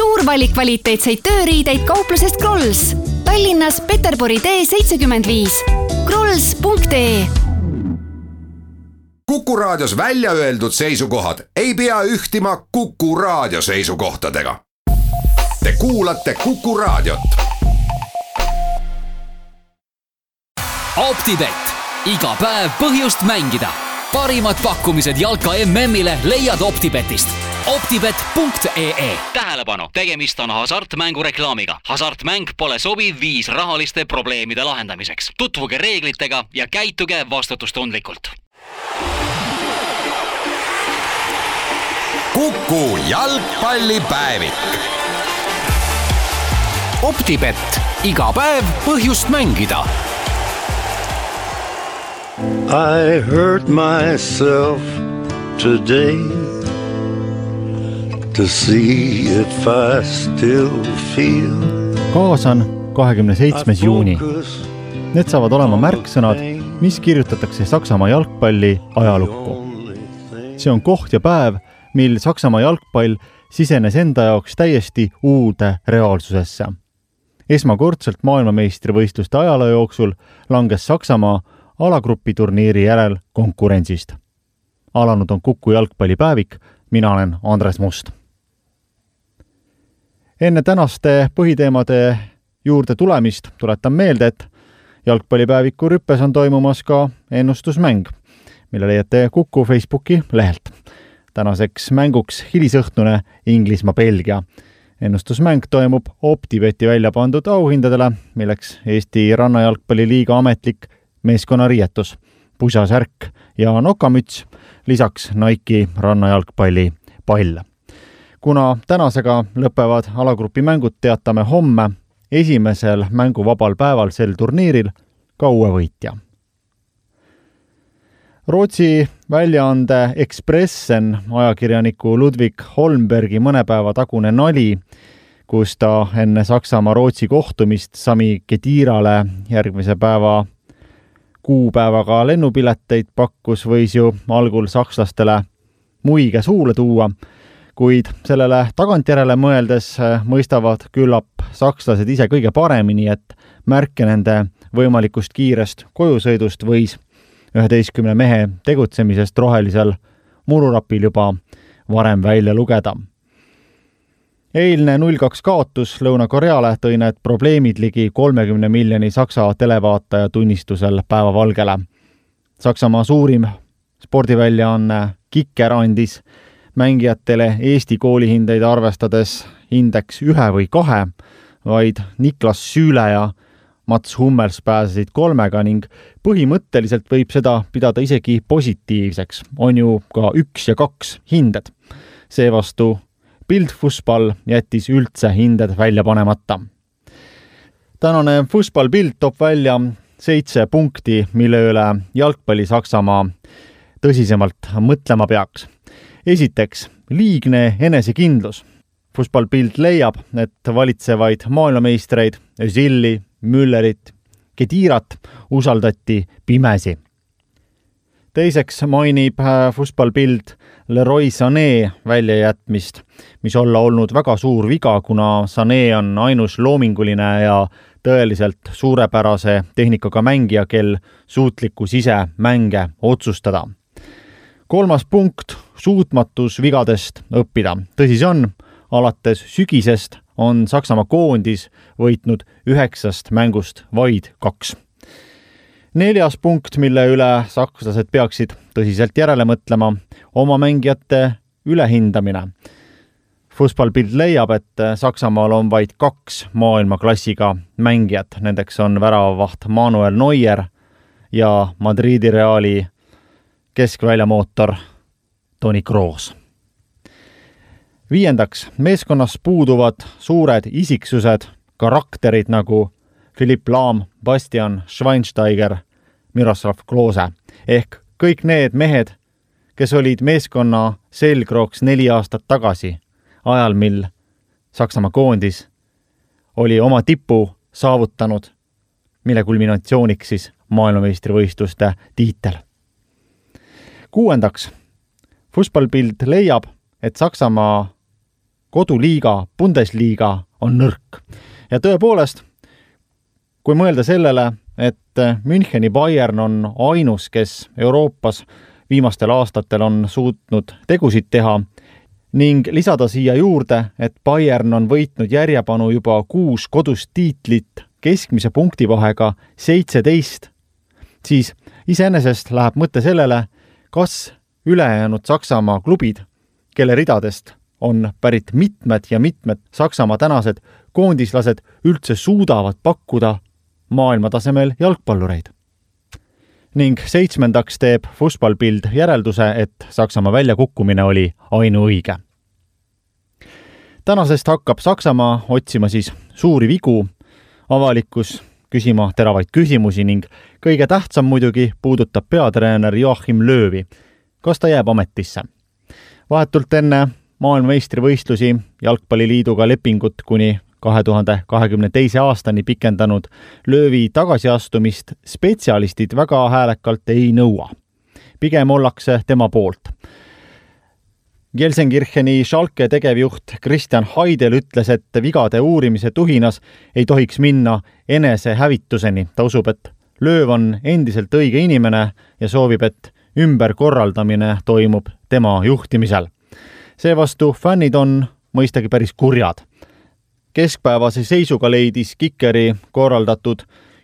suur valik kvaliteetseid tööriideid kauplusest Krolls. Tallinnas Peterburi tee seitsekümmend viis. krolls.ee Kuku Raadios välja öeldud seisukohad ei pea ühtima Kuku Raadio seisukohtadega. Te kuulate Kuku Raadiot. optibett, iga päev põhjust mängida. parimad pakkumised jalka MM-ile leiad Optibetist optibet.ee. tähelepanu, tegemist on hasartmängu reklaamiga. hasartmäng pole sobiv viis rahaliste probleemide lahendamiseks. tutvuge reeglitega ja käituge vastutustundlikult. Kuku jalgpallipäevik. optibett, iga päev põhjust mängida I hurt myself today to see if I still feel. kaas on kahekümne seitsmes juuni. Need saavad olema märksõnad, mis kirjutatakse Saksamaa jalgpalli ajalukku. see on koht ja päev, mil Saksamaa jalgpall sisenes enda jaoks täiesti uude reaalsusesse. esmakordselt maailmameistrivõistluste ajaloo jooksul langes Saksamaa alagrupiturniiri järel konkurentsist. alanud on Kuku jalgpallipäevik, mina olen Andres Must. Enne tänaste põhiteemade juurde tulemist tuletan meelde, et jalgpallipäeviku rüppes on toimumas ka ennustusmäng, mille leiate Kuku Facebooki lehelt. tänaseks mänguks hilisõhtune Inglismaa-Belgia ennustusmäng toimub Optibeti välja pandud auhindadele, milleks Eesti Rannajalgpalliliiga ametlik meeskonnariietus, pusasärk ja nokamüts, lisaks Nike'i rannajalgpalli pall. Kuna tänasega lõpevad alagrupi mängud, teatame homme esimesel mänguvabal päeval sel turniiril ka uue võitja. Rootsi väljaande Expressen ajakirjaniku Ludvig Holmbergi mõne päeva tagune nali, kus ta enne Saksamaa-Rootsi kohtumist Sami Kedirale järgmise päeva kuupäevaga lennupileteid pakkus, võis ju algul sakslastele muige suule tuua, kuid sellele tagantjärele mõeldes äh, mõistavad küllap sakslased ise kõige paremini, et märke nende võimalikust kiirest kojusõidust võis üheteistkümne mehe tegutsemisest rohelisel mururapil juba varem välja lugeda eilne null kaks kaotus Lõuna-Koreale tõi need probleemid ligi kolmekümne miljoni Saksa televaataja tunnistusel päevavalgele. Saksamaa suurim spordiväljaanne Kiker andis mängijatele Eesti koolihindeid arvestades indeks ühe või kahe, vaid Niklas Süüle ja Mats Hummels pääsesid kolmega ning põhimõtteliselt võib seda pidada isegi positiivseks, on ju ka üks ja kaks hinded. seevastu Bild Fußball jättis üldse hinded välja panemata. tänane Fußball Bild toob välja seitse punkti, mille üle jalgpalli Saksamaa tõsisemalt mõtlema peaks. Esiteks, liigne enesekindlus. Fußball Bild leiab, et valitsevaid maailmameistreid Özilli, Müllerit, Kedirat usaldati pimesi teiseks mainib äh, Fußballbild Leroy Sané väljajätmist, mis olla olnud väga suur viga, kuna Sané on ainus loominguline ja tõeliselt suurepärase tehnikaga mängija, kel suutlikkus ise mänge otsustada. kolmas punkt, suutmatus vigadest õppida. tõsi see on, alates sügisest on Saksamaa koondis võitnud üheksast mängust vaid kaks neljas punkt, mille üle sakslased peaksid tõsiselt järele mõtlema, oma mängijate ülehindamine. Fußballbild leiab, et Saksamaal on vaid kaks maailmaklassiga mängijat, nendeks on väravavaht Manuel Neuer ja Madridi Reali keskväljamootor Toni Kroos. viiendaks, meeskonnas puuduvad suured isiksused, karakterid nagu Philipp Laam, Bastian Schweinsteiger, Miroslav Klose ehk kõik need mehed, kes olid meeskonna selgrooks neli aastat tagasi, ajal, mil Saksamaa koondis oli oma tipu saavutanud, mille kulminatsiooniks siis maailmameistrivõistluste tiitel. kuuendaks, Fußballbild leiab, et Saksamaa koduliiga, Bundesliga on nõrk. ja tõepoolest, kui mõelda sellele, et Müncheni Bayern on ainus, kes Euroopas viimastel aastatel on suutnud tegusid teha ning lisada siia juurde, et Bayern on võitnud järjepanu juba kuus kodust tiitlit keskmise punktivahega seitseteist, siis iseenesest läheb mõte sellele, kas ülejäänud Saksamaa klubid, kelle ridadest on pärit mitmed ja mitmed Saksamaa tänased koondislased, üldse suudavad pakkuda maailmatasemel jalgpallureid. ning seitsmendaks teeb Fußballbild järelduse, et Saksamaa väljakukkumine oli ainuõige. tänasest hakkab Saksamaa otsima siis suuri vigu, avalikkus küsima teravaid küsimusi ning kõige tähtsam muidugi puudutab peatreener Joachim Löövi. Kas ta jääb ametisse? vahetult enne maailmameistrivõistlusi Jalgpalliliiduga lepingut kuni kahe tuhande kahekümne teise aastani pikendanud löövi tagasiastumist spetsialistid väga häälekalt ei nõua. pigem ollakse tema poolt. Gelsenkircheni Schalke tegevjuht Kristjan Haidel ütles, et vigade uurimise tuhinas ei tohiks minna enesehävituseni. ta usub, et lööv on endiselt õige inimene ja soovib, et ümberkorraldamine toimub tema juhtimisel. seevastu fännid on mõistagi päris kurjad keskpäevase seisuga leidis Kikeri korraldatud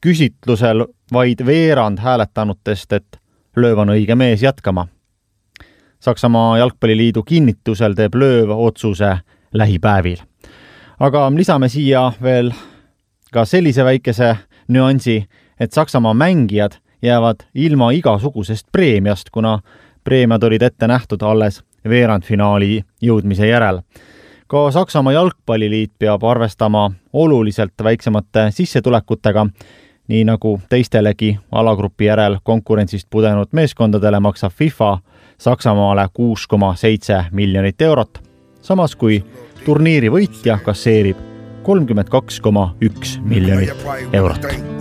küsitlusel vaid veerand hääletanutest, et lööv on õige mees jätkama. Saksamaa Jalgpalliliidu kinnitusel teeb lööv otsuse lähipäevil. aga lisame siia veel ka sellise väikese nüansi, et Saksamaa mängijad jäävad ilma igasugusest preemiast, kuna preemiad olid ette nähtud alles veerandfinaali jõudmise järel ka Saksamaa Jalgpalliliit peab arvestama oluliselt väiksemate sissetulekutega, nii nagu teistelegi alagrupi järel konkurentsist pudenud meeskondadele maksab FIFA Saksamaale kuus koma seitse miljonit eurot, samas kui turniiri võitja kasseerib kolmkümmend kaks koma üks miljonit eurot.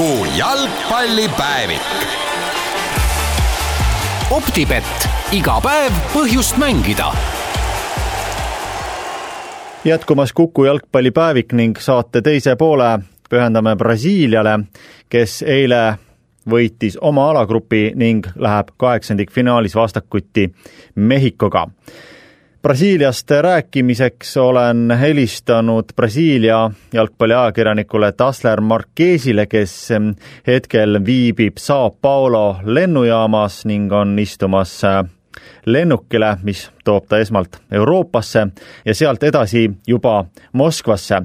Kuku jalgpallipäevik. optibett iga päev põhjust mängida. jätkumas Kuku jalgpallipäevik ning saate teise poole pühendame Brasiiliale, kes eile võitis oma alagrupi ning läheb kaheksandikfinaalis vastakuti Mehhikoga Brasiiliast rääkimiseks olen helistanud Brasiilia jalgpalliajakirjanikule Tasler Marquesile, kes hetkel viibib Sao Paulo lennujaamas ning on istumas lennukile, mis toob ta esmalt Euroopasse ja sealt edasi juba Moskvasse.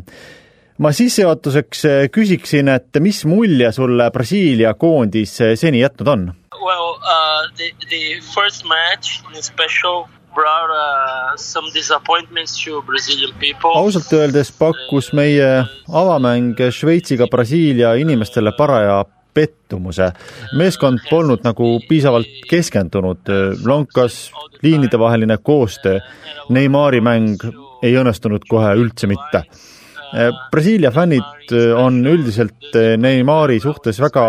ma sissejuhatuseks küsiksin, et mis mulje sulle Brasiilia koondis seni jätnud on? Well, uh, the, the first match in special brought uh, ausalt öeldes pakkus meie avamäng Šveitsiga Brasiilia inimestele paraja pettumuse. meeskond polnud nagu piisavalt keskendunud, lonkas liinidevaheline koostöö. Neimari mäng ei õnnestunud kohe üldse mitte. Brasiilia fännid on üldiselt Neimari suhtes väga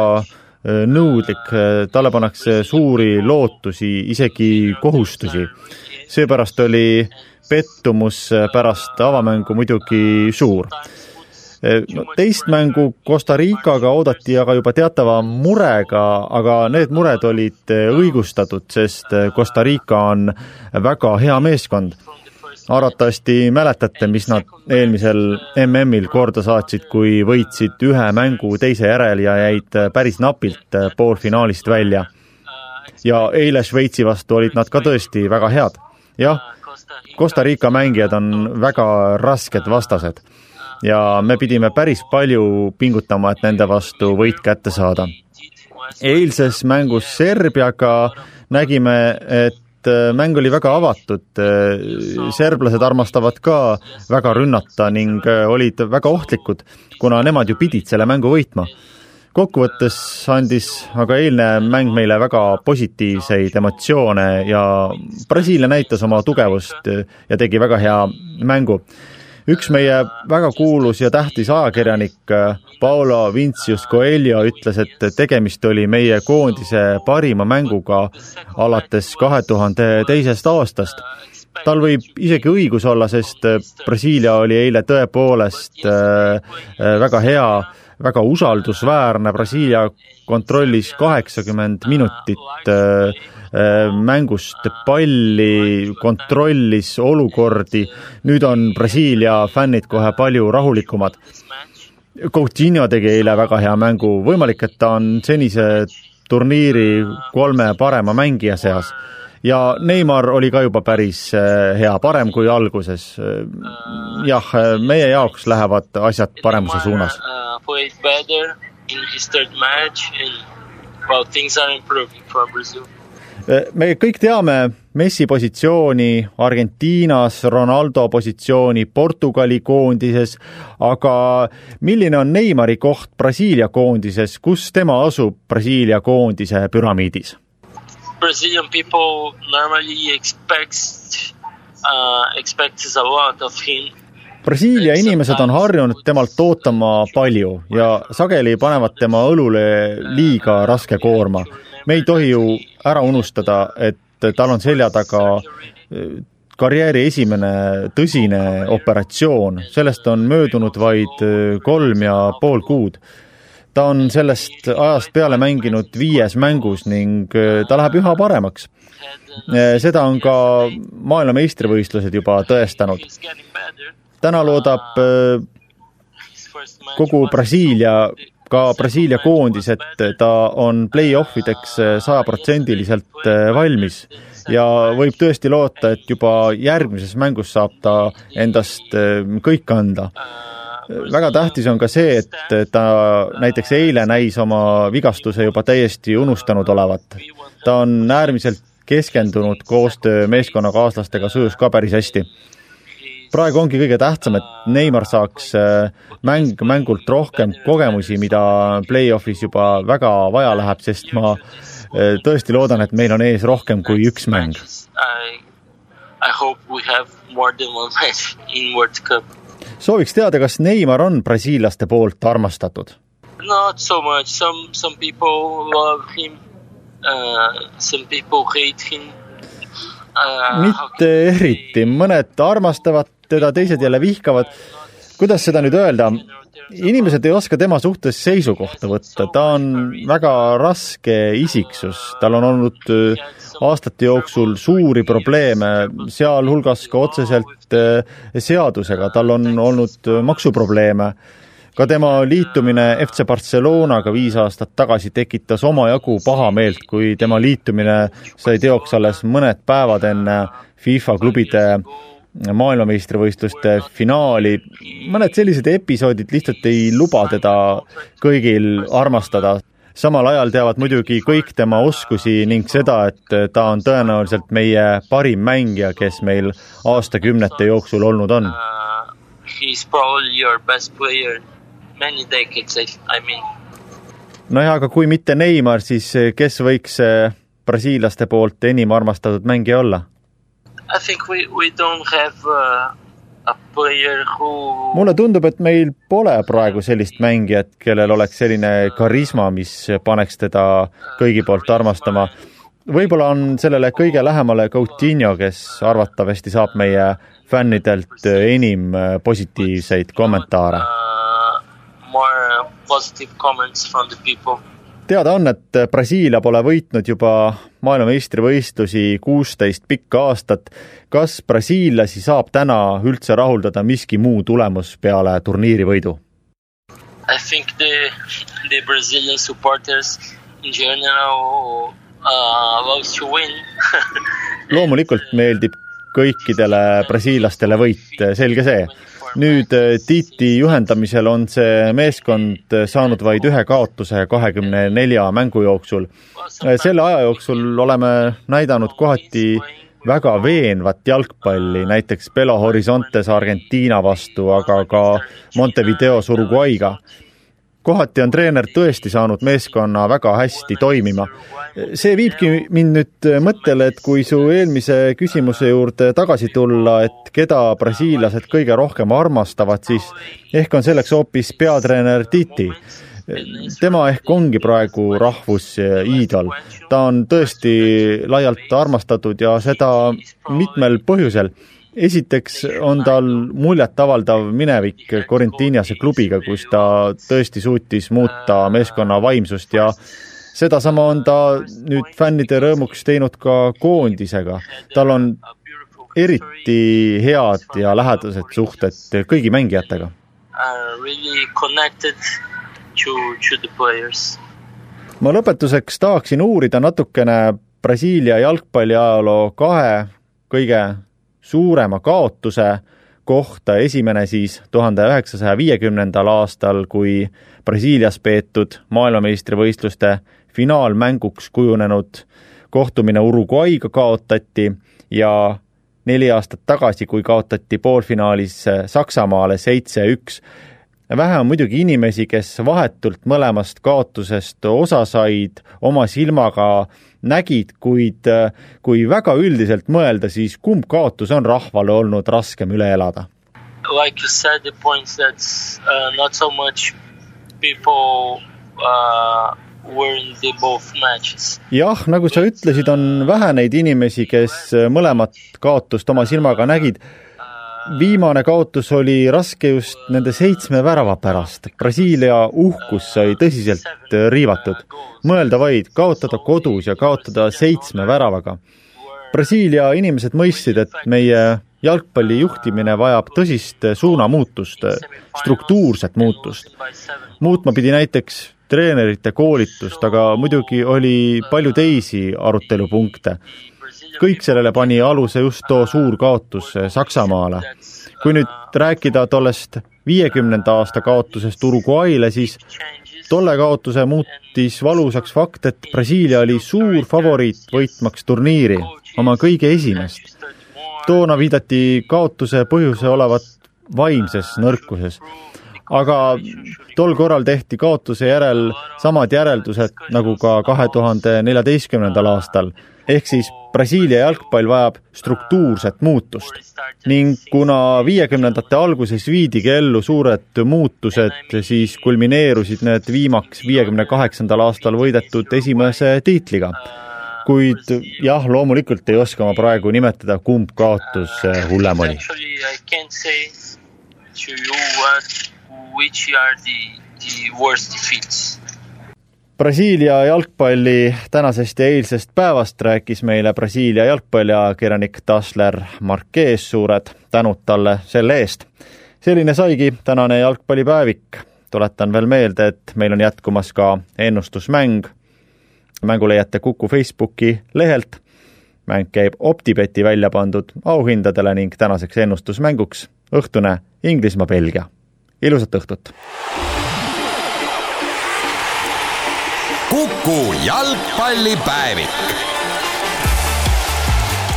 nõudlik, talle pannakse suuri lootusi, isegi kohustusi seepärast oli pettumus pärast avamängu muidugi suur. no teist mängu Costa Ricaga oodati aga juba teatava murega, aga need mured olid õigustatud, sest Costa Rica on väga hea meeskond. arvatavasti mäletate, mis nad eelmisel MM-il korda saatsid, kui võitsid ühe mängu teise järel ja jäid päris napilt poolfinaalist välja. ja eile Šveitsi vastu olid nad ka tõesti väga head jah, Costa Rica mängijad on väga rasked vastased. Ja me pidime päris palju pingutama, et nende vastu võit kätte saada. eilses mängus Serbiaga nägime, et äh, mäng oli väga avatud, serblased armastavad ka väga rünnata ning olid väga ohtlikud, kuna nemad ju pidid selle mängu võitma. Kokkuvõttes andis aga eilne mäng meile väga positiivseid emotsioone ja Brasiilia näitas oma tugevust ja tegi väga hea mängu üks meie väga kuulus ja tähtis ajakirjanik Paolo Vincius Coelho ütles, et tegemist oli meie koondise parima mänguga alates kahe tuhande teisest aastast. Tal võib isegi õigus olla, sest äh, Brasiilia oli eile tõepoolest äh, väga hea, väga usaldusväärne, Brasiilia kontrollis kaheksakümmend minutit Äh, mängust palli, kontrollis olukordi, nüüd on Brasiilia fännid kohe palju rahulikumad. Coutinho tegi eile väga hea mängu, võimalik, et ta on senise turniiri kolme parema mängija seas ja Neimar oli ka juba päris äh, hea, parem kui alguses. Äh, jah, meie jaoks lähevad asjad paremuse suunas. Me kõik teame Messi positsiooni Argentiinas, Ronaldo positsiooni Portugali koondises, aga milline on Neimari koht Brasiilia koondises, kus tema asub Brasiilia koondise püramiidis? Brazilian people normally expect uh,, expects a lot of him. Brasiilia inimesed on harjunud temalt ootama palju ja sageli panevad tema õlule liiga raske koorma. me ei tohi ju ära unustada, et tal on selja taga äh, karjääri esimene tõsine operatsioon, sellest on möödunud vaid äh, kolm ja pool kuud. Ta on sellest ajast peale mänginud viies mängus ning äh, ta läheb üha paremaks. seda on ka maailmameistrivõistlused juba tõestanud. täna loodab kogu Brasiilia ka Brasiilia koondis, et ta on play-off ideks sajaprotsendiliselt valmis ja võib tõesti loota, et juba järgmises mängus saab ta endast kõik anda. Väga tähtis on ka see, et ta näiteks eile näis oma vigastuse juba täiesti unustanud olevat. ta on äärmiselt keskendunud, koostöö meeskonnakaaslastega sujus ka päris hästi praegu ongi kõige tähtsam, et Neimar saaks äh, mäng, mängult rohkem kogemusi, mida play-off'is juba väga vaja läheb, sest ma äh, tõesti loodan, et meil on ees rohkem kui üks mäng. I hope we have more than one match in World Cup. Sooviks teada, kas Neimar on brasiillaste poolt armastatud? Not so much, some, some people love him uh,, some people hate him uh,. mitte eriti, mõned armastavad teda teised jälle vihkavad. kuidas seda nüüd öelda? inimesed ei oska tema suhtes seisukohta võtta, ta on väga raske isiksus, tal on olnud äh, aastate jooksul suuri probleeme, sealhulgas ka otseselt äh, seadusega, tal on olnud äh, maksuprobleeme. Ka tema liitumine FC Barcelonaga viis aastat tagasi tekitas omajagu pahameelt, kui tema liitumine sai teoks alles mõned päevad enne FIFA klubide maailmameistrivõistluste finaali, mõned sellised episoodid lihtsalt ei luba teda kõigil armastada. Samal ajal teavad muidugi kõik tema oskusi ning seda, et ta on tõenäoliselt meie parim mängija, kes meil aastakümnete jooksul olnud on. He's probably your best player many decades, I mean. nojah, aga kui mitte Neimar, siis kes võiks brasiillaste poolt enim armastatud mängija olla? I think we, we don't have uh, mulle tundub, et meil pole praegu sellist mängijat, kellel oleks selline karisma, mis paneks teda kõigi poolt armastama. võib-olla on sellele kõige lähemale Coutinho, kes arvatavasti saab meie fännidelt enim positiivseid kommentaare uh,. More positive comments from the people teada on, et Brasiilia pole võitnud juba maailmameistrivõistlusi kuusteist pikka aastat. kas brasiillasi saab täna üldse rahuldada miski muu tulemus peale turniiri võidu? I think the, the Brazilian supporters in general uh, loves to win loomulikult meeldib kõikidele brasiillastele võit, selge see. nüüd Tiiti juhendamisel on see meeskond saanud vaid ühe kaotuse kahekümne nelja mängu jooksul. selle aja jooksul oleme näidanud kohati väga veenvat jalgpalli, näiteks Belo Horizontes Argentiina vastu, aga ka Montevideos Uruguay'ga kohati on treener tõesti saanud meeskonna väga hästi toimima. see viibki mind nüüd mõttele, et kui su eelmise küsimuse juurde tagasi tulla, et keda brasiillased kõige rohkem armastavad, siis ehk on selleks hoopis peatreener Titi tema ehk ongi praegu rahvusiidol. ta on tõesti laialt armastatud ja seda mitmel põhjusel esiteks on tal muljetavaldav minevik Corinthianse klubiga, kus ta tõesti suutis muuta meeskonna vaimsust ja sedasama on ta nüüd fännide rõõmuks teinud ka koondisega. tal on eriti head ja lähedased suhted kõigi mängijatega. ma lõpetuseks tahaksin uurida natukene Brasiilia jalgpalliajaloo kahe kõige suurema kaotuse kohta, esimene siis tuhande üheksasaja viiekümnendal aastal, kui Brasiilias peetud maailmameistrivõistluste finaalmänguks kujunenud kohtumine Uruguay'ga kaotati ja neli aastat tagasi, kui kaotati poolfinaalis Saksamaale seitse-üks. vähe on muidugi inimesi, kes vahetult mõlemast kaotusest osa said, oma silmaga nägid, kuid kui väga üldiselt mõelda, siis kumb kaotus on rahvale olnud raskem üle elada? Like you said, the point that uh, not so much people uh, were in the both matches. jah, nagu sa ütlesid, on vähe neid inimesi, kes mõlemat kaotust oma silmaga nägid viimane kaotus oli raske just nende seitsme värava pärast. Brasiilia uhkus sai tõsiselt riivatud. mõelda vaid, kaotada kodus ja kaotada seitsme väravaga. Brasiilia inimesed mõistsid, et meie jalgpalli juhtimine vajab tõsist suunamuutust, struktuurset muutust. muutma pidi näiteks treenerite koolitust, aga muidugi oli palju teisi arutelupunkte kõik sellele pani aluse just too suur kaotus Saksamaale. kui nüüd rääkida tollest viiekümnenda aasta kaotusest Uruguay'le, siis tolle kaotuse muutis valusaks fakt, et Brasiilia oli suur favoriit võitmaks turniiri, oma kõige esimest. toona viidati kaotuse põhjuse olevat vaimses nõrkuses. Aga tol korral tehti kaotuse järel samad järeldused nagu ka kahe tuhande neljateistkümnendal aastal ehk siis Brasiilia jalgpall vajab struktuurset muutust ning kuna viiekümnendate alguses viidigi ellu suured muutused, siis kulmineerusid need viimaks viiekümne kaheksandal aastal võidetud esimese tiitliga. kuid jah, loomulikult ei oska ma praegu nimetada, kumb kaotus hullem oli. Which are the, the worst defeats? Brasiilia jalgpalli tänasest ja eilsest päevast rääkis meile Brasiilia jalgpalliajakirjanik Tasler Marquez, suured tänud talle selle eest. selline saigi tänane jalgpallipäevik. tuletan veel meelde, et meil on jätkumas ka ennustusmäng. mängu leiate Kuku Facebooki lehelt. mäng käib Optibeti välja pandud auhindadele ning tänaseks ennustusmänguks õhtune Inglismaa-Belgia. Ilusat õhtut! Kuku jalgpallipäevik.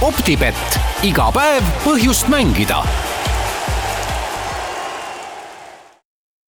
optibett, iga päev põhjust mängida